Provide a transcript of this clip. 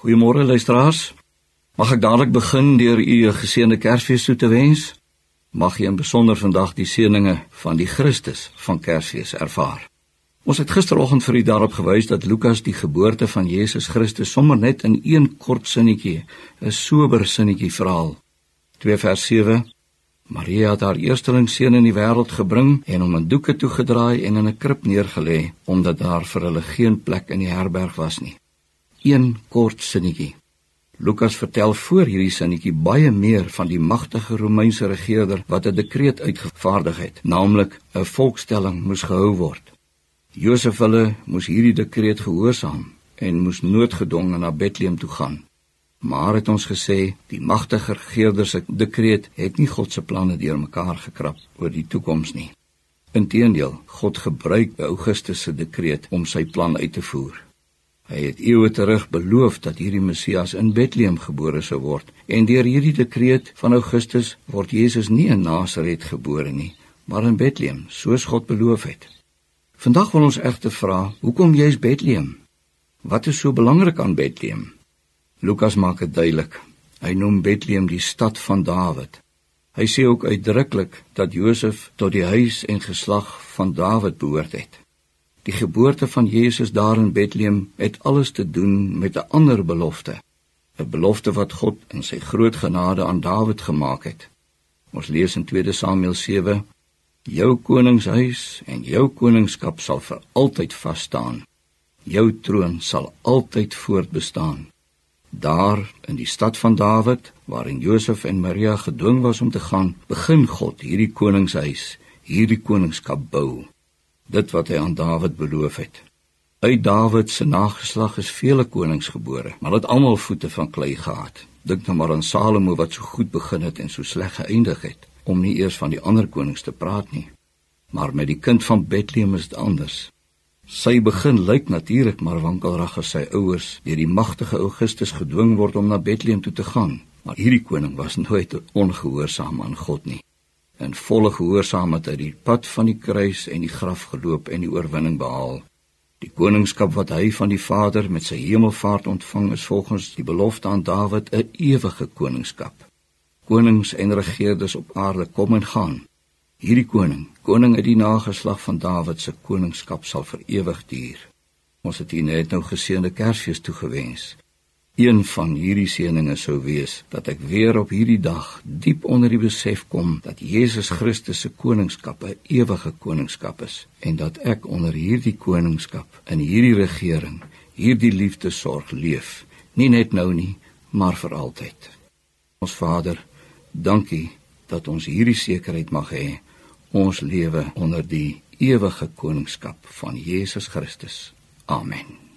Goeiemôre luisteraars. Mag ek dadelik begin deur u 'n geseënde Kersfees toe te wens? Mag jy in besonder vandag die seëninge van die Christus van Kersfees ervaar. Ons het gisteroggend vir u daarop gewys dat Lukas die geboorte van Jesus Christus sommer net in een kort sinnetjie, 'n sober sinnetjie verhaal. 2 vers 7 Maria het haar eersteling seun in die wêreld gebring en hom in doeke toegedraai en in 'n krib neergelê omdat daar vir hulle geen plek in die herberg was nie een kort sinnetjie. Lukas vertel voor hierdie sinnetjie baie meer van die magtige Romeinse regerder wat 'n dekreet uitgevaardig het, naamlik 'n volkstelling moes gehou word. Josef hulle moes hierdie dekreet gehoorsaam en moes noodgedwonge na Bethlehem toe gaan. Maar het ons gesê, die magtige regerder se dekreet het nie God se planne deurmekaar gekrap oor die toekoms nie. Inteendeel, God gebruik Augustus se dekreet om sy plan uit te voer. Hy het eeue terug beloof dat hierdie Messias in Bethlehem gebore sou word en deur hierdie dekreet van Augustus word Jesus nie in Nasaret gebore nie, maar in Bethlehem, soos God beloof het. Vandag wil ons egter vra, hoekom juis Bethlehem? Wat is so belangrik aan Bethlehem? Lukas maak dit duidelik. Hy noem Bethlehem die stad van Dawid. Hy sê ook uitdruklik dat Josef tot die huis en geslag van Dawid behoort het. Die geboorte van Jesus daar in Bethlehem het alles te doen met 'n ander belofte. 'n Belofte wat God in sy groot genade aan Dawid gemaak het. Ons lees in 2 Samuel 7: Jou koningshuis en jou koningskap sal vir altyd vas staan. Jou troon sal altyd voortbestaan. Daar in die stad van Dawid, waarin Josef en Maria gedwing was om te gaan, begin God hierdie koningshuis, hierdie koningskap bou dit wat hy aan Dawid beloof het. Uit Dawid se nageslag is vele konings gebore, maar dit almal voete van klei gehad. Dink nou maar aan Salomo wat so goed begin het en so sleg geëindig het, om nie eers van die ander konings te praat nie. Maar met die kind van Bethlehem is dit anders. Sy begin lyk natuurlik maar wankelrig as sy ouers deur die magtige Augustus gedwing word om na Bethlehem toe te gaan. Maar hierdie koning was nooit ongehoorsaam aan God nie in volle gehoorsaamheid uit die pad van die kruis en die graf geloop en die oorwinning behaal. Die koningskap wat hy van die Vader met sy hemelvaart ontvang is volgens die belofte aan Dawid 'n ewige koningskap. Konings en regerders op aarde kom en gaan. Hierdie koning, koning uit die nageslag van Dawid se koningskap sal vir ewig duur. Ons het hier net nou geseënde Kersfees toegewens. Een van hierdie seëninge sou wees dat ek weer op hierdie dag diep onder die besef kom dat Jesus Christus se koningskap 'n ewige koningskap is en dat ek onder hierdie koningskap in hierdie regering hierdie liefdesorg leef, nie net nou nie, maar vir altyd. Ons Vader, dankie dat ons hierdie sekerheid mag hê. Ons lewe onder die ewige koningskap van Jesus Christus. Amen.